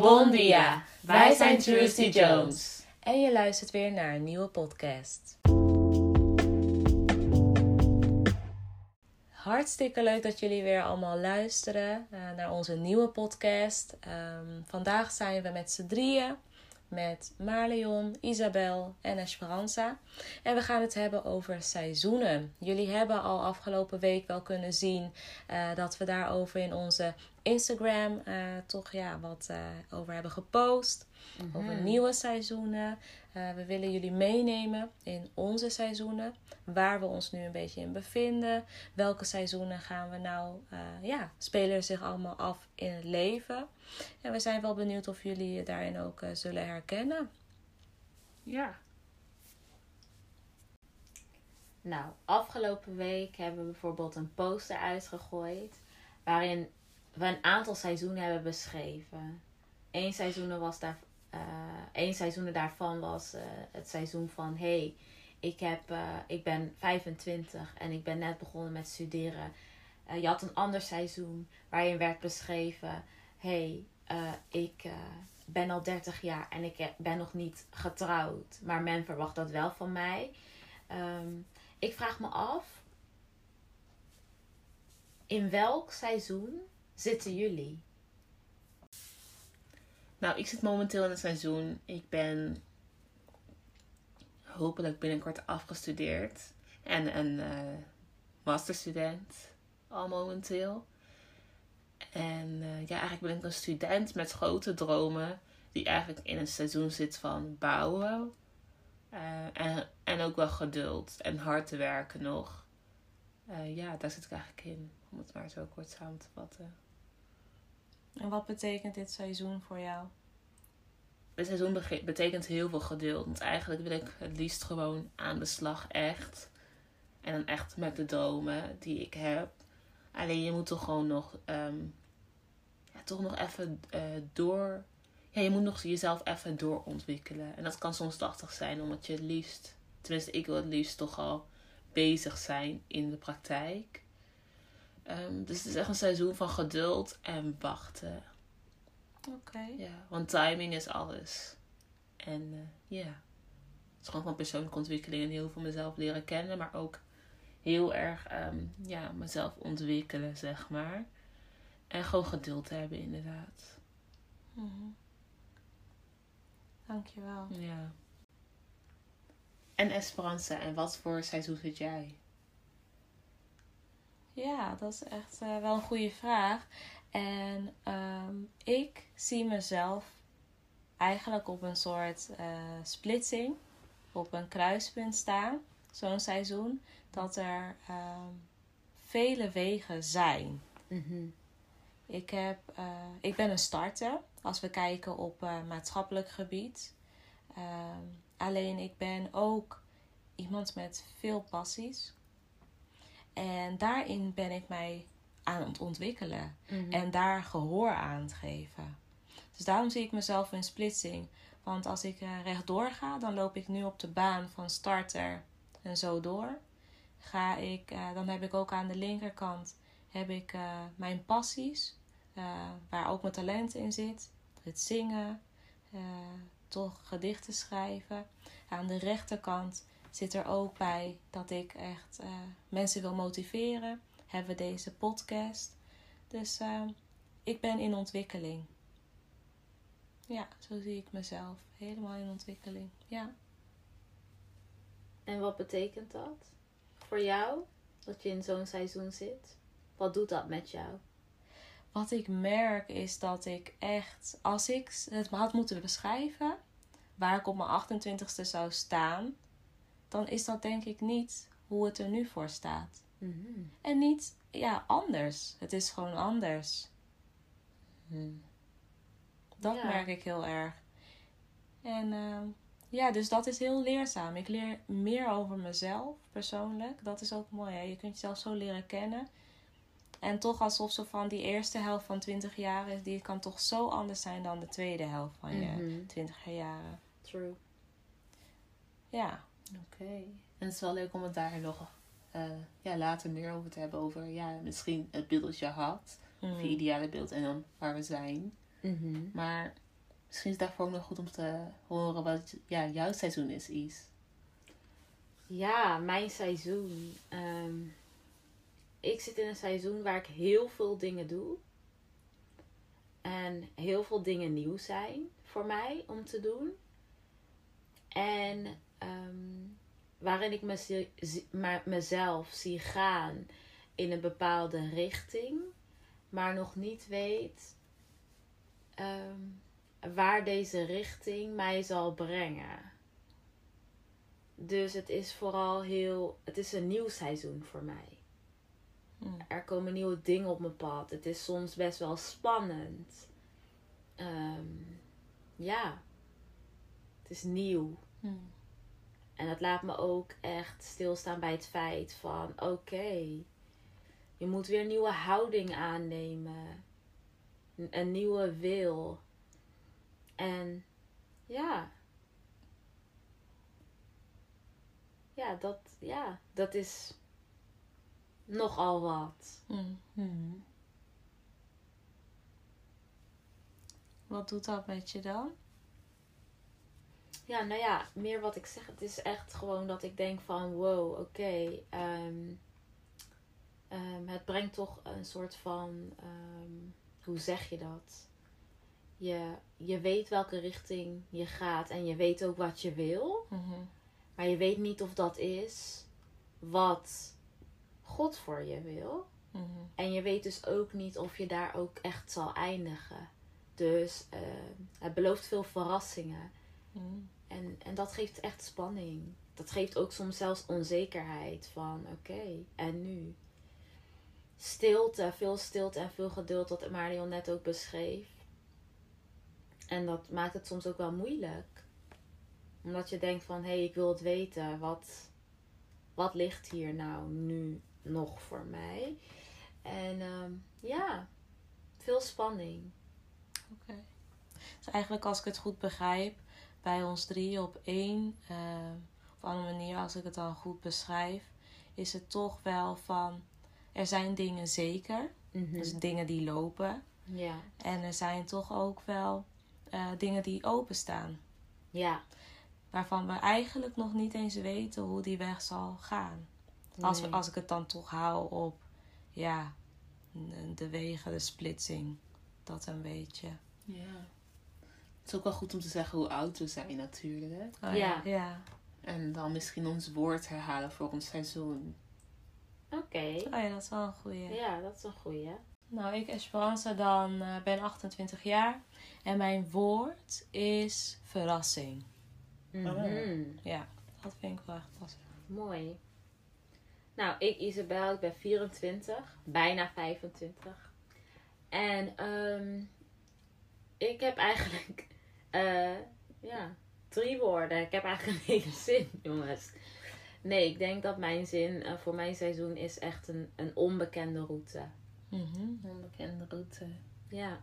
Bon dia, wij zijn Trusty Jones. En je luistert weer naar een nieuwe podcast. Hartstikke leuk dat jullie weer allemaal luisteren eh, naar onze nieuwe podcast. Ehm, vandaag zijn we met z'n drieën. Met Marleon, Isabel en Esperanza. En we gaan het hebben over seizoenen. Jullie hebben al afgelopen week wel kunnen zien eh, dat we daarover in onze Instagram uh, toch ja, wat uh, over hebben gepost. Mm -hmm. Over nieuwe seizoenen. Uh, we willen jullie meenemen in onze seizoenen. Waar we ons nu een beetje in bevinden. Welke seizoenen gaan we nou, ja, spelen zich allemaal af in het leven. En we zijn wel benieuwd of jullie je daarin ook zullen herkennen. Ja. Nou, afgelopen week hebben we bijvoorbeeld een poster uitgegooid. Waarin we een aantal seizoenen hebben beschreven. Eén seizoen, was daar, één seizoen daarvan was uh, het seizoen van... hey, ik, heb, uh, ik ben 25 en ik ben net begonnen met studeren. je had een ander seizoen waarin werd beschreven... hey, ik ben al 30 jaar en ik ben nog niet getrouwd. Maar men verwacht dat wel van mij. Um, ik vraag me af... In welk seizoen zitten jullie? Nou, ik zit momenteel in het seizoen. Ik ben hopelijk binnenkort afgestudeerd. En een uh, masterstudent al momenteel. En uh, ja, eigenlijk ben ik een student met grote dromen. Die eigenlijk in een seizoen zit van bouwen. Uh, en, en ook wel geduld en hard te werken nog. ja, daar zit ik eigenlijk in. Om het maar zo kort samen te vatten. En wat betekent dit seizoen voor jou? Dit seizoen betekent heel veel geduld. Want eigenlijk wil ik het liefst gewoon aan de slag echt. En dan echt met de dromen die ik heb. Alleen je moet toch gewoon nog, um, ja, toch nog even uh, door. Ja, je moet nog jezelf even doorontwikkelen. En dat kan soms lastig zijn, omdat je het liefst, tenminste, ik wil het liefst toch al bezig zijn in de praktijk. Um, dus het is echt een seizoen van geduld en wachten. Oké. Okay. Ja, want timing is alles. En uh, ja, het is gewoon van persoonlijke ontwikkeling en heel veel mezelf leren kennen, maar ook heel erg um, ja, mezelf ontwikkelen, zeg maar. En gewoon geduld hebben, inderdaad. Mm -hmm. Dankjewel. Ja. En Esperanza, en wat voor seizoen zit jij? Ja, dat is echt uh, wel een goede vraag. En um, ik zie mezelf eigenlijk op een soort uh, splitsing, op een kruispunt staan, zo'n seizoen, dat er um, vele wegen zijn. Mm -hmm. ik, heb, uh, ik ben een starter als we kijken op maatschappelijk gebied. Um, alleen ik ben ook iemand met veel passies. En daarin ben ik mij aan het ontwikkelen. Mhm. En daar gehoor aan het geven. Dus daarom zie ik mezelf in splitsing. Want als ik uh, rechtdoor ga, dan loop ik nu op de baan van starter en zo door. Ga ik, uh, dan heb ik ook aan de linkerkant heb ik, uh, mijn passies, waar ook mijn talent in zit. Het zingen, toch gedichten schrijven. Aan de rechterkant zit er ook bij dat ik echt uh, mensen wil motiveren. Hebben we deze podcast. Dus uh, ik ben in ontwikkeling. Ja, zo zie ik mezelf. Helemaal in ontwikkeling. Ja. En wat betekent dat voor jou? Dat je in zo'n seizoen zit? Wat doet dat met jou? Wat ik merk is dat ik echt, als ik het had moeten beschrijven, waar ik op mijn 28ste zou staan, dan is dat denk ik niet hoe het er nu voor staat. Mm -hmm. En niet, ja, anders. Het is gewoon anders. Mm. Dat ja. merk ik heel erg. En uh, ja, dus dat is heel leerzaam. Ik leer meer over mezelf persoonlijk. Dat is ook mooi. Hè? Je kunt jezelf zo leren kennen. En toch alsof zo van die eerste helft van 20 jaar is, die kan toch zo anders zijn dan de tweede helft van je mm -hmm. 20 jaren. True. Ja. Oké. Okay. En het is wel leuk om het daar nog uh, ja, later meer over te hebben. Over ja, misschien het beeld dat je had. Mm. Of je ideale beeld en dan waar we zijn. Mm -hmm. Maar Misschien is het daarvoor ook nog goed om te horen wat ja, jouw seizoen is, Is. Ja, mijn seizoen. Ehm, ik zit in een seizoen waar ik heel veel dingen doe. En heel veel dingen nieuw zijn voor mij om te doen. En ehm, waarin ik mezelf zie gaan in een bepaalde richting, maar nog niet weet ehm, waar deze richting mij zal brengen. Dus het is vooral heel. Het is een nieuw seizoen voor mij. Hmm. Er komen nieuwe dingen op mijn pad. Het is soms best wel spannend. Ehm, ja, het is nieuw. Hmm. En dat laat me ook echt stilstaan bij het feit van oké, je moet weer een nieuwe houding aannemen. Een, nieuwe wil. En ja. Ja, dat, ja, dat is nogal wat. Hmm. Wat doet dat met je dan? Ja, nou ja, meer wat ik zeg. Het is echt gewoon dat ik denk van wow, oké. ehm, ehm, het brengt toch een soort van, ehm, hoe zeg je dat? Je, je weet welke richting je gaat en je weet ook wat je wil. Mhm. Maar je weet niet of dat is wat God voor je wil. Mhm. En je weet dus ook niet of je daar ook echt zal eindigen. Dus het belooft veel verrassingen. Hmm. En, en dat geeft echt spanning. Dat geeft ook soms zelfs onzekerheid van oké, en nu? Stilte, veel stilte en veel geduld, wat Marion net ook beschreef. En dat maakt het soms ook wel moeilijk. Omdat je denkt van hé, hey, ik wil het weten. Wat, wat ligt hier nou nu nog voor mij? En ehm, ja, veel spanning. Oké. Dus eigenlijk, als ik het goed begrijp, bij ons drie op één, eh, op andere manier, als ik het dan goed beschrijf, is het toch wel van: er zijn dingen zeker, Mhm. dus dingen die lopen, Ja, en er zijn toch ook wel eh, dingen die openstaan, ja. waarvan we eigenlijk nog niet eens weten hoe die weg zal gaan. Als, we, als ik het dan toch hou op, ja, de wegen, de splitsing, dat een beetje. Ja. Het is ook wel goed om te zeggen hoe oud we zijn natuurlijk. Oh, Ja. ja. En dan misschien ons woord herhalen voor ons seizoen. Oké. Oh ja, dat is wel een goeie. Ja, dat is een goeie. Nou, ik Esperanza dan eh, ben 28 jaar. En mijn woord is verrassing. Mhm. Ja, dat vind ik wel echt passend. Mooi. Nou, ik Isabel, ik ben 24, bijna 25. En ehm, ik heb eigenlijk, eh, ja, drie woorden. Ik heb eigenlijk een hele zin, jongens. Nee, ik denk dat mijn zin eh, voor mijn seizoen is echt een, een onbekende route. Mhm. Onbekende route. Ja.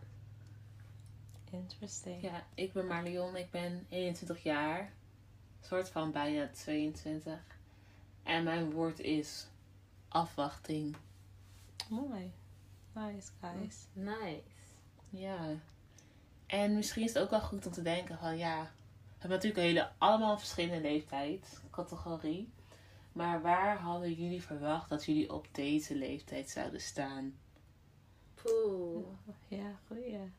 Interesting. Ja, ik ben Marlion, ik ben 21 jaar. Soort van bijna 22. En mijn woord is afwachting. Mooi. Nice, guys. Nice. Ja. En misschien is het ook wel goed om te denken van ja, we hebben natuurlijk een hele, allemaal een verschillende leeftijd, categorie. Maar waar hadden jullie verwacht dat jullie op deze leeftijd zouden staan? Poeh. Ja, goeie.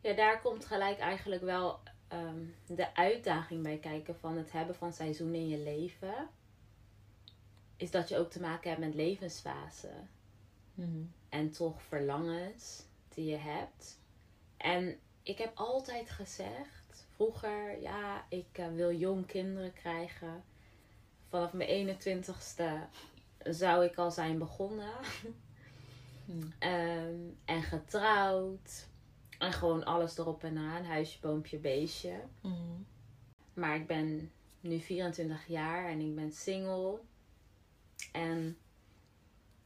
Ja, daar komt gelijk eigenlijk wel ehm, de uitdaging bij kijken van het hebben van seizoenen in je leven. Is dat je ook te maken hebt met levensfasen. En toch verlangens die je hebt. En ik heb altijd gezegd, vroeger, ja, ik eh, wil jong kinderen krijgen. Vanaf mijn 21ste zou ik al zijn begonnen. Hmm. Ehm, en getrouwd. En gewoon alles erop en aan. Huisje, boompje, beestje. Mhm. Maar ik ben nu 24 jaar en ik ben single. En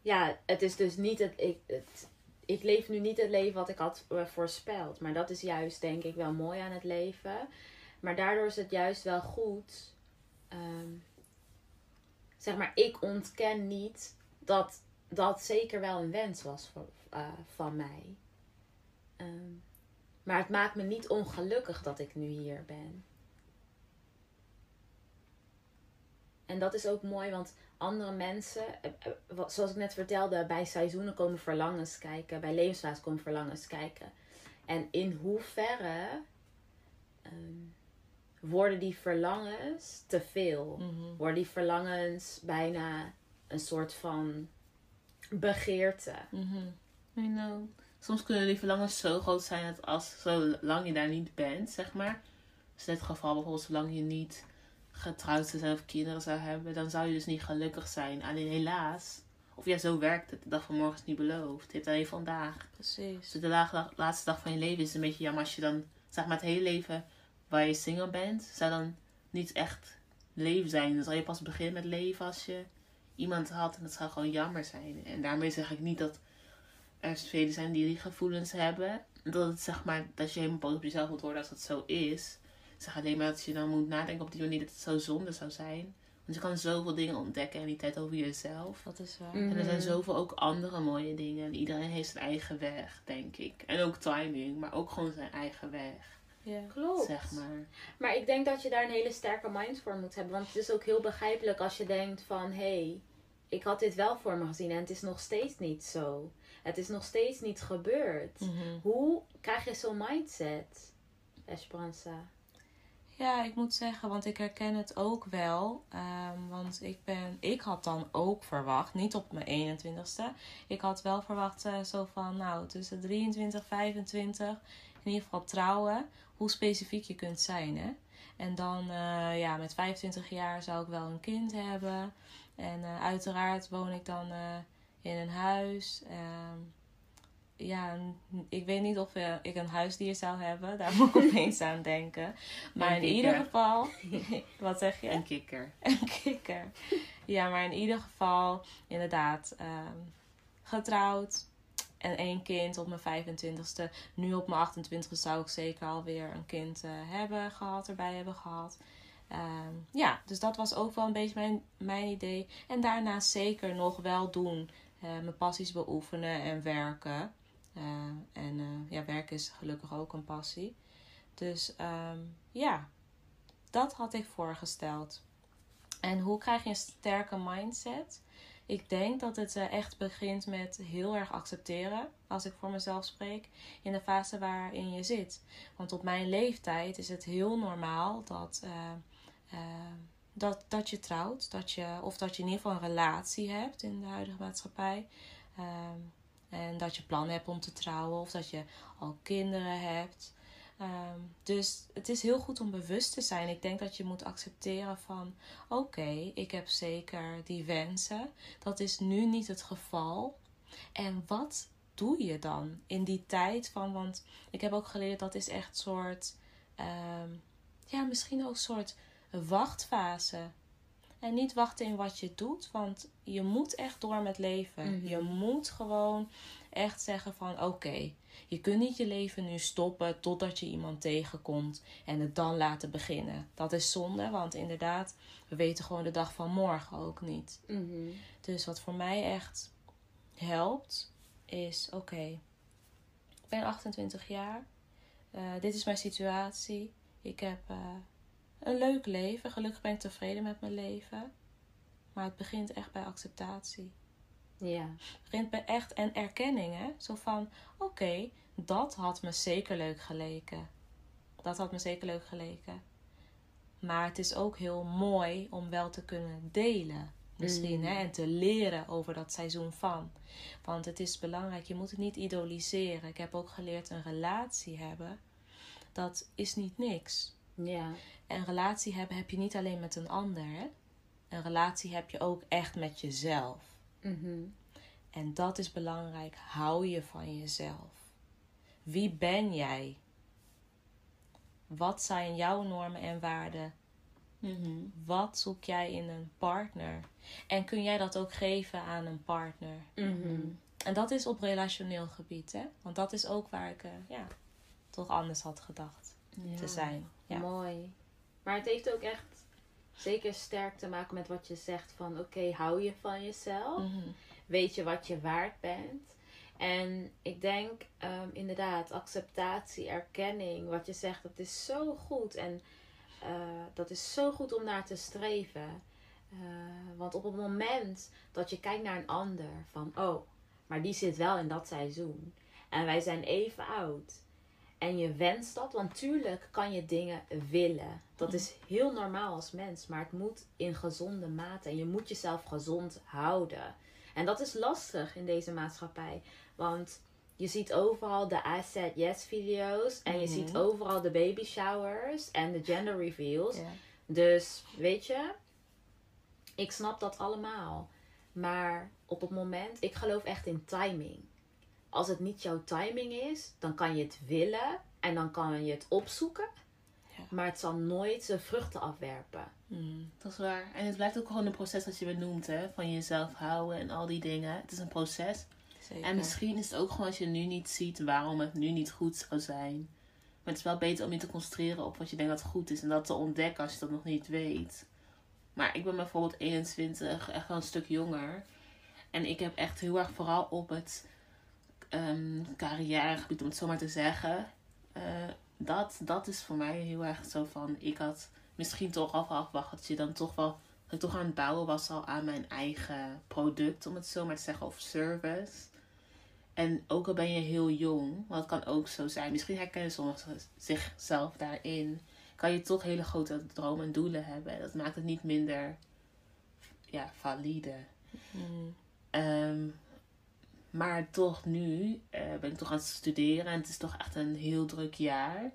ja, het is dus niet het. Ik, het, ik leef nu niet het leven wat ik had eh, voorspeld. Maar dat is juist, denk ik, wel mooi aan het leven. Maar daardoor is het juist wel goed. ehm, zeg maar, ik ontken niet dat dat zeker wel een wens was voor, eh, van mij. Ehm, Maar het maakt me niet ongelukkig dat ik nu hier ben. En dat is ook mooi, want andere mensen, eh, eh, zoals ik net vertelde, bij seizoenen komen verlangens kijken, bij levensfase komen verlangens kijken. En in hoeverre ehm, worden die verlangens te veel? Mhm. Worden die verlangens bijna een soort van begeerte? Mhm. You know, soms kunnen die verlangens zo groot zijn dat als, zolang je daar niet bent, zeg maar. Dus in dit geval bijvoorbeeld, zolang je niet getrouwd zou zijn of kinderen zou hebben, dan zou je dus niet gelukkig zijn. Alleen helaas, of ja, zo werkt het. De dag van morgen is niet beloofd. Je hebt alleen vandaag. Precies. Dus de la- laatste dag van je leven is het een beetje jammer als je dan, zeg maar, het hele leven waar je single bent, zou dan niet echt leven zijn. Dan zal je pas beginnen met leven als je iemand had en dat zou gewoon jammer zijn. En daarmee zeg ik niet dat er velen zijn die die gevoelens hebben. Dat het zeg maar, dat je helemaal boos op jezelf moet worden als dat zo is. Ik zeg alleen maar dat je dan moet nadenken op die manier dat het zo zonde zou zijn. Want je kan zoveel dingen ontdekken in die tijd over jezelf. Dat is waar. Mm. En er zijn Mhm. zoveel ook andere mooie dingen. En iedereen heeft zijn eigen weg, denk ik. En ook timing, maar ook gewoon zijn eigen weg, Ja. Klopt. zeg maar. Maar ik denk dat je daar een hele sterke mind voor moet hebben. Want het is ook heel begrijpelijk als je denkt van... Hé, hey, ik had dit wel voor me gezien en het is nog steeds niet zo. Het is nog steeds niet gebeurd. Mhm. Hoe krijg je zo'n mindset, Esperanza? Ja, ik moet zeggen, want ik herken het ook wel. Ehm, want ik, ben, ik had dan ook verwacht, niet op mijn 21ste. Ik had wel verwacht eh, zo van, nou, tussen 23, 25, in ieder geval trouwen. Hoe specifiek je kunt zijn, hè. En dan, eh, ja, met 25 jaar zou ik wel een kind hebben. En eh, uiteraard woon ik dan in een huis. Ehm, ja, ik weet niet of eh, ik een huisdier zou hebben. Daar moet ik opeens aan denken. Maar Een in ieder geval... Wat zeg je? En kikker. Een kikker. Ja, maar in ieder geval inderdaad ehm, getrouwd. En één kind op mijn 25ste. Nu op mijn 28ste zou ik zeker alweer een kind eh, hebben gehad, erbij hebben gehad. Ehm, ja, dus dat was ook wel een beetje mijn, mijn idee. En daarna zeker nog wel doen. eh, mijn passies beoefenen en werken. Eh, en eh, ja, werken is gelukkig ook een passie. Dus ehm, ja, dat had ik voorgesteld. En hoe krijg je een sterke mindset? Ik denk dat het eh, echt begint met heel erg accepteren, als ik voor mezelf spreek, in de fase waarin je zit. Want op mijn leeftijd is het heel normaal dat, dat, dat je trouwt, dat je, of dat je in ieder geval een relatie hebt in de huidige maatschappij. Ehm, en dat je plan hebt om te trouwen, of dat je al kinderen hebt. Ehm, dus het is heel goed om bewust te zijn. Ik denk dat je moet accepteren van oké, ik heb zeker die wensen. Dat is nu niet het geval. En wat doe je dan in die tijd van? Want ik heb ook geleerd dat is echt soort, ehm, ja, misschien ook een soort wachtfase. En niet wachten in wat je doet, want je moet echt door met leven. Mhm. Je moet gewoon echt zeggen van oké, je kunt niet je leven nu stoppen totdat je iemand tegenkomt en het dan laten beginnen. Dat is zonde, want inderdaad, we weten gewoon de dag van morgen ook niet. Mhm. Dus wat voor mij echt helpt, is oké, ik ben 28 jaar. Eh, dit is mijn situatie. Ik heb eh, een leuk leven. Gelukkig ben ik tevreden met mijn leven. Maar het begint echt bij acceptatie. Ja. Het begint bij echt en erkenning, hè? Zo van, oké, dat had me zeker leuk geleken. Dat had me zeker leuk geleken. Maar het is ook heel mooi om wel te kunnen delen. Misschien, Mm. hè? En te leren over dat seizoen van. Want het is belangrijk, je moet het niet idoliseren. Ik heb ook geleerd, een relatie hebben, dat is niet niks. Ja. En een relatie hebben heb je niet alleen met een ander, hè? Een relatie heb je ook echt met jezelf. Mhm. En dat is belangrijk. Hou je van jezelf. Wie ben jij? Wat zijn jouw normen en waarden? Mhm. Wat zoek jij in een partner? En kun jij dat ook geven aan een partner? Mhm. En dat is op relationeel gebied, hè? Want dat is ook waar ik, eh, ja, toch anders had gedacht Ja. te zijn. Ja. Mooi. Maar het heeft ook echt zeker sterk te maken met wat je zegt van oké, hou je van jezelf. Mhm. Weet je wat je waard bent. En ik denk ehm, inderdaad, acceptatie, erkenning, wat je zegt, dat is zo goed. En eh, dat is zo goed om naar te streven. Eh, want op het moment dat je kijkt naar een ander, van oh, maar die zit wel in dat seizoen. En wij zijn even oud. En je wenst dat, want tuurlijk kan je dingen willen. Dat is heel normaal als mens, maar het moet in gezonde mate. En je moet jezelf gezond houden. En dat is lastig in deze maatschappij. Want je ziet overal de I said yes video's. En je Mhm. ziet overal de baby showers en de gender reveals. Dus weet je, ik snap dat allemaal. Maar op het moment, ik geloof echt in timing. Als het niet jouw timing is, dan kan je het willen en dan kan je het opzoeken. Ja. Maar het zal nooit zijn vruchten afwerpen. Mm. Dat is waar. En het blijft ook gewoon een proces dat je benoemt, hè. Van jezelf houden en al die dingen. Het is een proces. Zeker. En misschien is het ook gewoon als je nu niet ziet waarom het nu niet goed zou zijn. Maar het is wel beter om je te concentreren op wat je denkt dat goed is. En dat te ontdekken als je dat nog niet weet. Maar ik ben bijvoorbeeld 21, echt wel een stuk jonger. En ik heb echt heel erg vooral op het ehm, carrièregebied, om het zo maar te zeggen. eh, dat, dat is voor mij heel erg zo van, ik had misschien toch al afwacht dat je dan toch wel, dat ik toch aan het bouwen was al aan mijn eigen product, om het zo maar te zeggen, of service. En ook al ben je heel jong, want het kan ook zo zijn, misschien herkennen sommigen zichzelf daarin, kan je toch hele grote dromen en doelen hebben. Dat maakt het niet minder ja, valide. Mm. Ehm, maar toch nu eh, ben ik toch aan het studeren en het is toch echt een heel druk jaar.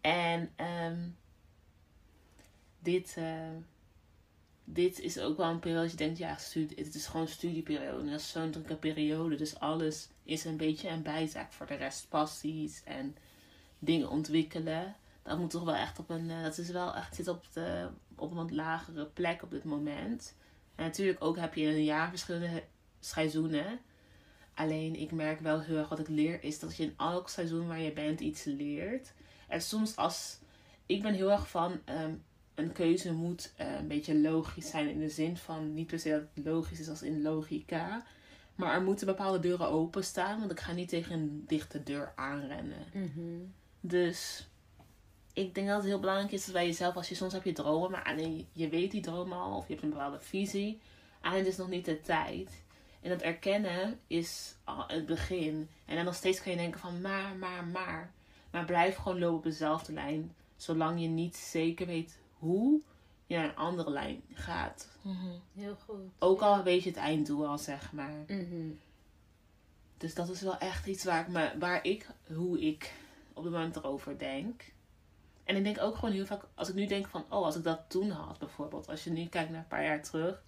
En ehm, dit, eh, dit is ook wel een periode dat je denkt, ja, het is gewoon een studieperiode. En dat is zo'n drukke periode, dus alles is een beetje een bijzaak voor de rest. Passies en dingen ontwikkelen. Dat moet toch wel echt op een, eh, dat is wel echt, zit op, de, op een lagere plek op dit moment. En natuurlijk ook heb je een jaar verschillende seizoenen. Alleen ik merk wel heel erg wat ik leer is dat je in elk seizoen waar je bent iets leert. En soms als ik ben heel erg van ehm, een keuze moet eh, een beetje logisch zijn in de zin van niet per se dat het logisch is als in logica. Maar er moeten bepaalde deuren openstaan, want ik ga niet tegen een dichte deur aanrennen. Dus ik denk dat het heel belangrijk is dat bij jezelf, als je soms heb je dromen, maar alleen je weet die dromen al, of je hebt een bepaalde visie, alleen het is nog niet de tijd. En dat erkennen is het begin. En dan nog steeds kan je denken van maar, maar, maar. Maar blijf gewoon lopen op dezelfde lijn. Zolang je niet zeker weet hoe je naar een andere lijn gaat. Mhm. Heel goed. Ook al weet je het einddoel al, zeg maar. Mhm. Dus dat is wel echt iets waar ik, me, waar ik hoe ik op het moment erover denk. En ik denk ook gewoon heel vaak, als ik nu denk van, oh, als ik dat toen had bijvoorbeeld. Als je nu kijkt naar een paar jaar terug.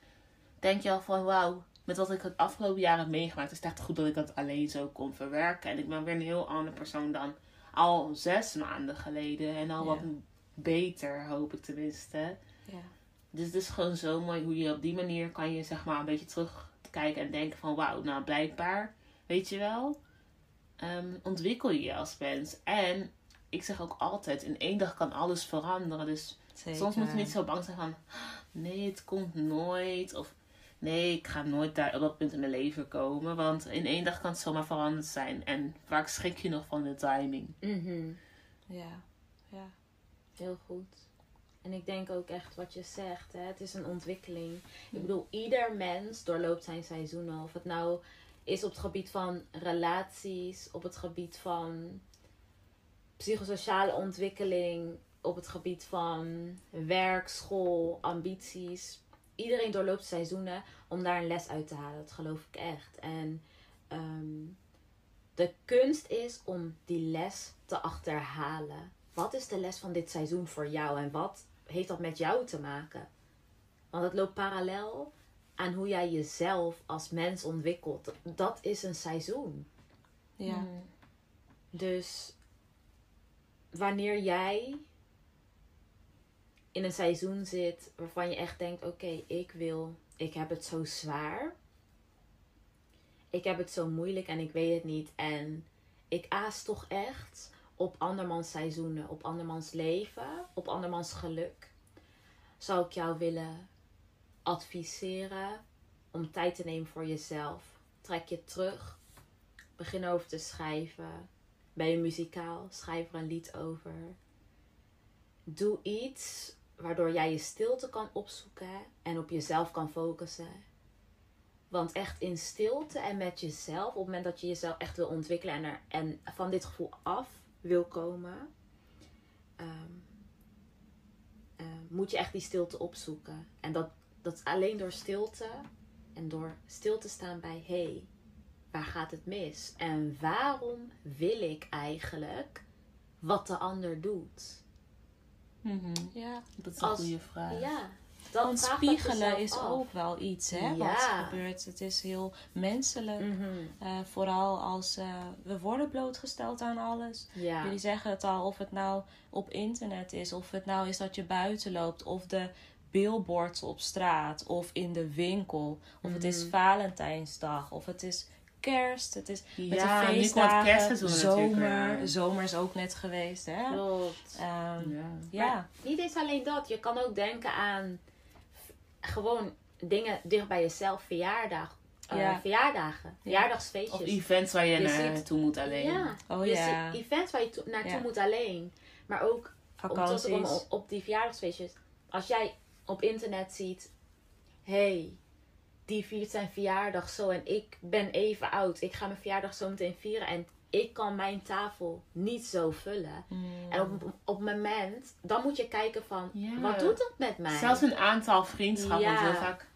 Denk je al van, wauw, met wat ik het afgelopen jaar heb meegemaakt. Is het echt goed dat ik dat alleen zo kon verwerken. En ik ben weer een heel andere persoon dan al zes maanden geleden. En al Ja. wat beter, hoop ik tenminste. Ja. Dus het is gewoon zo mooi hoe je op die manier kan je zeg maar een beetje terugkijken en denken van wauw, nou blijkbaar, weet je wel, ehm, ontwikkel je je als mens. En ik zeg ook altijd, in één dag kan alles veranderen. Dus Zeker. soms moet je niet zo bang zijn van nee, het komt nooit. Of nee, ik ga nooit daar op dat punt in mijn leven komen. Want in één dag kan het zomaar veranderd zijn. En vaak schrik je nog van de timing. Mhm. Ja. Ja. Heel goed. En ik denk ook echt wat je zegt, hè? het is een ontwikkeling. Ik bedoel, ieder mens doorloopt zijn seizoenen. Of het nou is op het gebied van relaties, op het gebied van psychosociale ontwikkeling, op het gebied van werk, school, ambities. Iedereen doorloopt seizoenen om daar een les uit te halen. Dat geloof ik echt. En ehm, de kunst is om die les te achterhalen. Wat is de les van dit seizoen voor jou en wat heeft dat met jou te maken? Want het loopt parallel aan hoe jij jezelf als mens ontwikkelt. Dat is een seizoen. Ja. Dus wanneer jij in een seizoen zit waarvan je echt denkt: oké, ik wil, ik heb het zo zwaar. Ik heb het zo moeilijk en ik weet het niet. En ik aas toch echt op andermans seizoenen, op andermans leven, op andermans geluk. Zou ik jou willen adviseren om tijd te nemen voor jezelf. Trek je terug. Begin over te schrijven. Ben je muzikaal? Schrijf er een lied over. Doe iets waardoor jij je stilte kan opzoeken en op jezelf kan focussen. Want echt in stilte en met jezelf, op het moment dat je jezelf echt wil ontwikkelen en, er, en van dit gevoel af wil komen, ehm, eh, moet je echt die stilte opzoeken. En dat, dat is alleen door stilte en door stil te staan bij hé, hey, waar gaat het mis? En waarom wil ik eigenlijk wat de ander doet? Mhm. Ja. Dat is een Als- goede vraag. Ja, dat Want dat spiegelen is af. ook wel iets, hè? Wat gebeurt. Het is heel menselijk. Mhm. Eh, vooral als eh, we worden blootgesteld aan alles. Ja. Jullie zeggen het al, of het nou op internet is, of het nou is dat je buiten loopt, of de billboards op straat, of in de winkel, of het is Mhm. Valentijnsdag, of het is kerst, het is met Ja, de nu komt het feestdagen, kerstseizoen natuurlijk zomer, zomer is ook net geweest, hè? Klopt. Ehm, Ja. ja. Niet eens alleen dat. Je kan ook denken aan gewoon dingen dicht bij jezelf. Verjaardag. eh, Ja. verjaardagen. Verjaardagsfeestjes. Of events waar je, Je ziet- naartoe moet alleen. Ja. Oh je events waar je to- naartoe Ja. moet alleen. Maar ook om terug te komen vakanties. op, op die verjaardagsfeestjes. Als jij op internet ziet... hey, die viert zijn verjaardag zo en ik ben even oud. Ik ga mijn verjaardag zo meteen vieren en ik kan mijn tafel niet zo vullen. Mm. En op, op het moment, dan moet je kijken van, wat doet dat met mij? Zelfs een aantal vriendschappen. Ja. Heel vaak,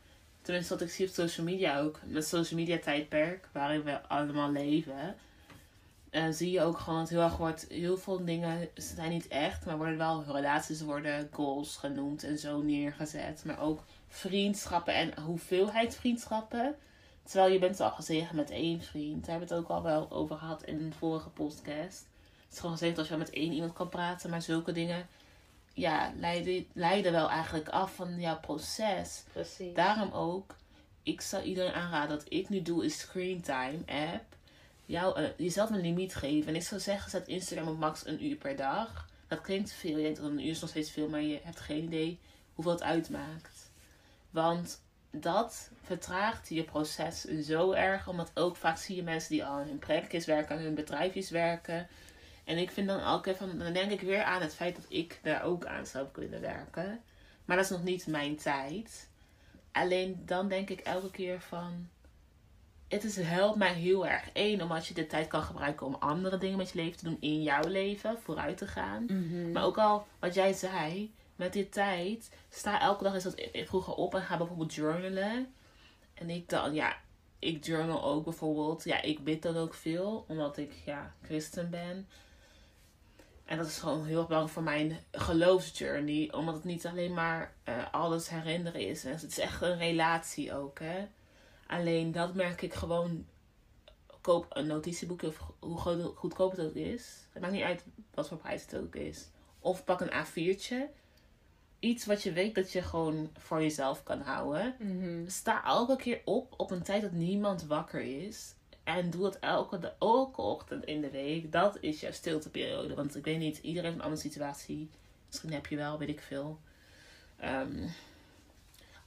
tenminste wat ik zie op social media ook. Met social media tijdperk waarin we allemaal leven. eh, zie je ook gewoon dat heel erg wordt. Heel veel dingen zijn niet echt. Maar worden wel relaties worden goals genoemd en zo neergezet. Maar ook vriendschappen en hoeveelheid vriendschappen. Terwijl je bent al gezegend met één vriend. Daar hebben we het ook al wel over gehad in een vorige podcast. Het is gewoon gezegd dat je met één iemand kan praten. Maar zulke dingen ja, leiden, leiden wel eigenlijk af van jouw proces. Precies. Daarom ook, ik zou iedereen aanraden dat ik nu doe is screen time app. Jou, eh, jezelf een limiet geven. En ik zou zeggen, zet Instagram op max een uur per dag. Dat klinkt veel. Je denkt dat een uur is nog steeds veel, maar je hebt geen idee hoeveel het uitmaakt. Want dat vertraagt je proces zo erg. Omdat ook vaak zie je mensen die al in hun praktijk werken, aan hun bedrijfjes werken. En ik vind dan elke keer van, dan denk ik weer aan het feit dat ik daar ook aan zou kunnen werken. Maar dat is nog niet mijn tijd. Alleen dan denk ik elke keer van. Het is, helpt mij heel erg. Eén, omdat je de tijd kan gebruiken om andere dingen met je leven te doen in jouw leven, vooruit te gaan. Mhm. Maar ook al wat jij zei, met die tijd, sta elke dag eens wat vroeger op en ga bijvoorbeeld journalen. En ik dan, ja, ik journal ook bijvoorbeeld. Ja, ik bid dan ook veel, omdat ik, ja, christen ben. En dat is gewoon heel belangrijk voor mijn geloofsjourney. Omdat het niet alleen maar eh, alles herinneren is. Het is echt een relatie ook, hè. Alleen dat merk ik gewoon. Koop een notitieboekje of hoe go- goedkoop het ook is. Het maakt niet uit wat voor prijs het ook is. Of pak een A4'tje. Iets wat je weet dat je gewoon voor jezelf kan houden. Mhm. Sta elke keer op op een tijd dat niemand wakker is. En doe het elke, de, elke ochtend in de week. Dat is jouw stilteperiode. Want ik weet niet, iedereen heeft een andere situatie. Misschien heb je wel, weet ik veel. ehm,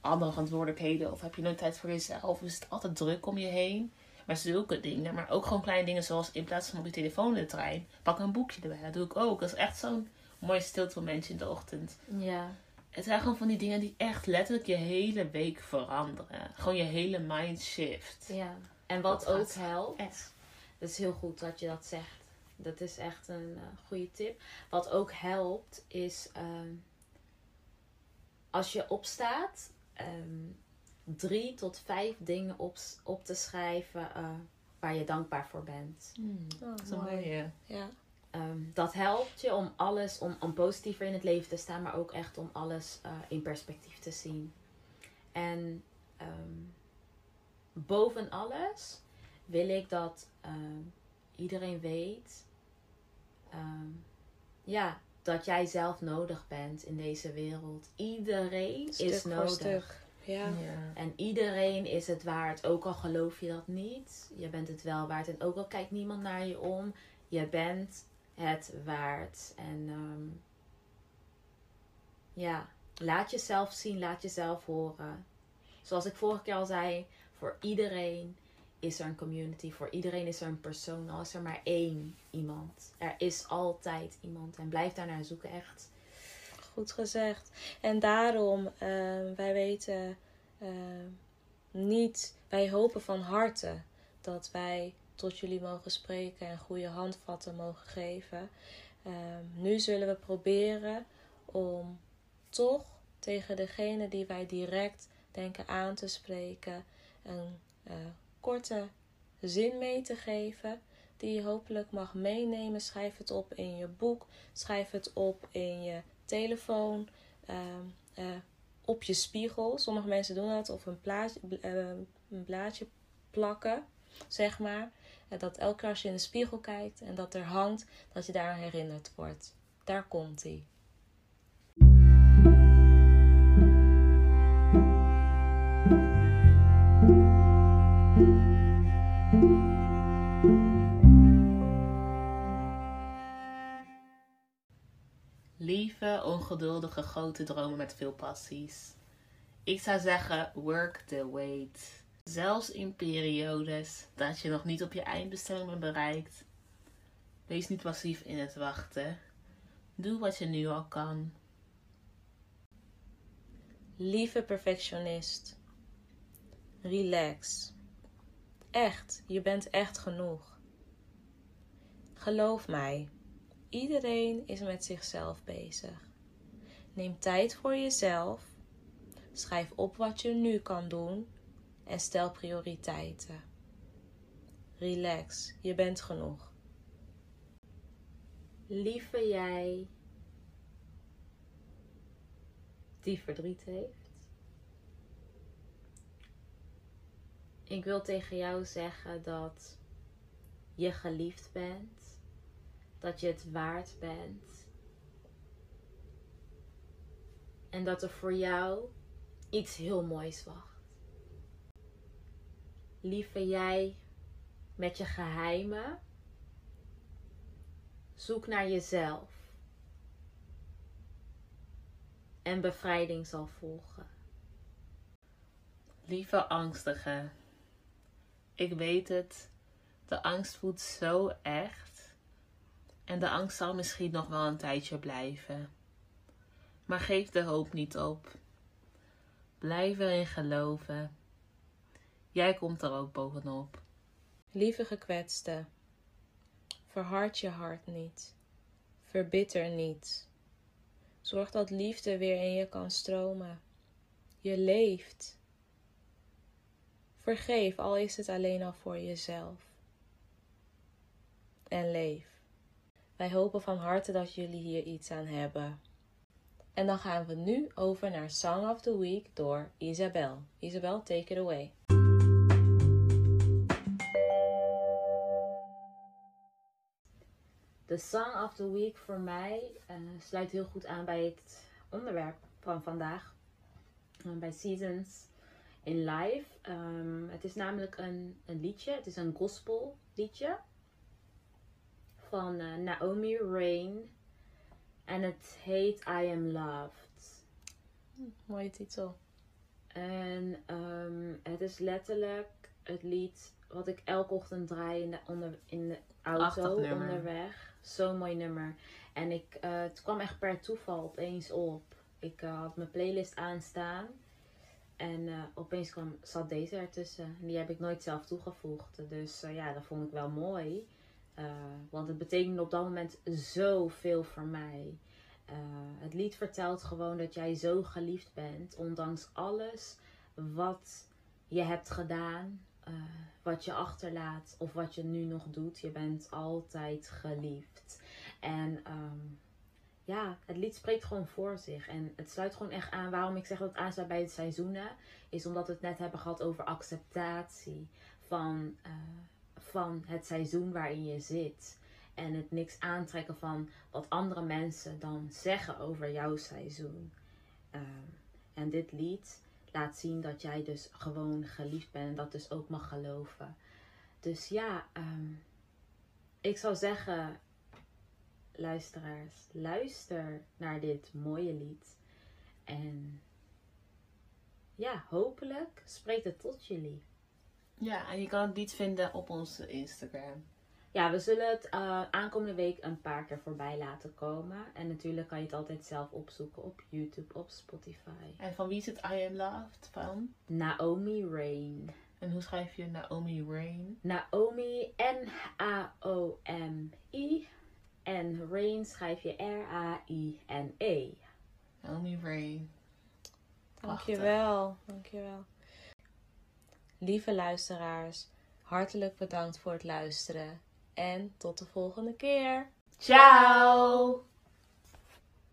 andere verantwoordelijkheden. Of heb je nooit tijd voor jezelf. Of is het altijd druk om je heen. Maar zulke dingen. Maar ook gewoon kleine dingen zoals in plaats van op je telefoon in de trein. Pak een boekje erbij. Dat doe ik ook. Dat is echt zo'n mooi stiltemomentje in de ochtend. Ja. Het zijn gewoon van die dingen die echt letterlijk je hele week veranderen. Gewoon je hele mind shift. ja. En wat Dat ook helpt, Echt. dat is heel goed dat je dat zegt. Dat is echt een eh, goede tip. Wat ook helpt is ehm, als je opstaat, ehm, drie tot vijf dingen op, op te schrijven eh, waar je dankbaar voor bent. Oh, Dat is een mooi. mooie. Ja. Ehm, dat helpt je om alles, om, om positiever in het leven te staan, maar ook echt om alles eh, in perspectief te zien. En ehm, boven alles wil ik dat ehm, iedereen weet, ehm, ja, dat jij zelf nodig bent in deze wereld. Iedereen Stuk is nodig. stuk. Ja. Ja. En iedereen is het waard, ook al geloof je dat niet. Je bent het wel waard. En ook al kijkt niemand naar je om, je bent het waard. En ehm, ja, laat jezelf zien, laat jezelf horen. Zoals ik vorige keer al zei, voor iedereen is er een community. Voor iedereen is er een persoon. Al is er maar één iemand. Er is altijd iemand. En blijf daar naar zoeken, echt. Goed gezegd. En daarom, uh, wij weten uh, niet, wij hopen van harte dat wij tot jullie mogen spreken en goede handvatten mogen geven. Uh, nu zullen we proberen om toch tegen degene die wij direct denken aan te spreken een uh, korte zin mee te geven. Die je hopelijk mag meenemen. Schrijf het op in je boek. Schrijf het op in je telefoon. Uh, uh, op je spiegel. Sommige mensen doen dat. Of een, plaatje, een blaadje plakken. Zeg maar. Dat elke keer als je in de spiegel kijkt en dat er hangt, dat je daar herinnerd wordt. Daar komt hij. Lieve, ongeduldige, grote dromen met veel passies. Ik zou zeggen, work the wait. Zelfs in periodes dat je nog niet op je eindbestemming bent bereikt. Wees niet passief in het wachten. Doe wat je nu al kan. Lieve perfectionist. Relax. Echt, je bent echt genoeg. Geloof mij, iedereen is met zichzelf bezig. Neem tijd voor jezelf. Schrijf op wat je nu kan doen en stel prioriteiten. Relax, je bent genoeg. Lieve jij die verdriet heeft. Ik wil tegen jou zeggen dat je geliefd bent, dat je het waard bent en dat er voor jou iets heel moois wacht. Lieve jij met je geheimen, zoek naar jezelf en bevrijding zal volgen. Lieve angstige, ik weet het, de angst voelt zo echt en de angst zal misschien nog wel een tijdje blijven. Maar geef de hoop niet op. Blijf erin geloven. Jij komt er ook bovenop. Lieve gekwetste, verhard je hart niet. Verbitter niet. Zorg dat liefde weer in je kan stromen. Je leeft. Vergeef, al is het alleen al voor jezelf. En leef. Wij hopen van harte dat jullie hier iets aan hebben. En dan gaan we nu over naar Song of the Week door Isabel. Isabel, take it away. De Song of the Week voor mij uh, sluit heel goed aan bij het onderwerp van vandaag. Uh, bij Seasons in Life. Um, het is namelijk een, een liedje. Het is een gospel liedje. Van uh, Naomi Rain. En het heet I Am Loved. Hm, mooie titel. En um, het is letterlijk het lied wat ik elke ochtend draai in de, onder, in de auto onderweg. Zo'n mooi nummer. En ik, uh, het kwam echt per toeval opeens op. Ik uh, had mijn playlist aanstaan. En uh, opeens kwam, zat deze ertussen. En die heb ik nooit zelf toegevoegd. Dus ja, dat vond ik wel mooi. want het betekende op dat moment zoveel voor mij. het lied vertelt gewoon dat jij zo geliefd bent. Ondanks alles wat je hebt gedaan. Uh, wat je achterlaat of wat je nu nog doet. Je bent altijd geliefd. En um, ja, het lied spreekt gewoon voor zich. En het sluit gewoon echt aan. Waarom ik zeg dat het aansluit bij de seizoenen. Is omdat we het net hebben gehad over acceptatie. Van, uh, van het seizoen waarin je zit. En het niks aantrekken van wat andere mensen dan zeggen over jouw seizoen. Uh, en dit lied laat zien dat jij dus gewoon geliefd bent en dat dus ook mag geloven. Dus ja, um, ik zou zeggen, luisteraars, luister naar dit mooie lied. En ja, hopelijk spreekt het tot jullie. Ja, en je kan het lied vinden op onze Instagram. Ja, we zullen het eh, aankomende week een paar keer voorbij laten komen. En natuurlijk kan je het altijd zelf opzoeken op YouTube, op Spotify. En van wie is het I Am Loved? Van? Naomi Rain. En hoe schrijf je Naomi Rain? Naomi, N-A-O-M-I. En Rain schrijf je R-A-I-N-E. Naomi Rain. Dankjewel, dankjewel. Lieve luisteraars, hartelijk bedankt voor het luisteren. En tot de volgende keer. Ciao!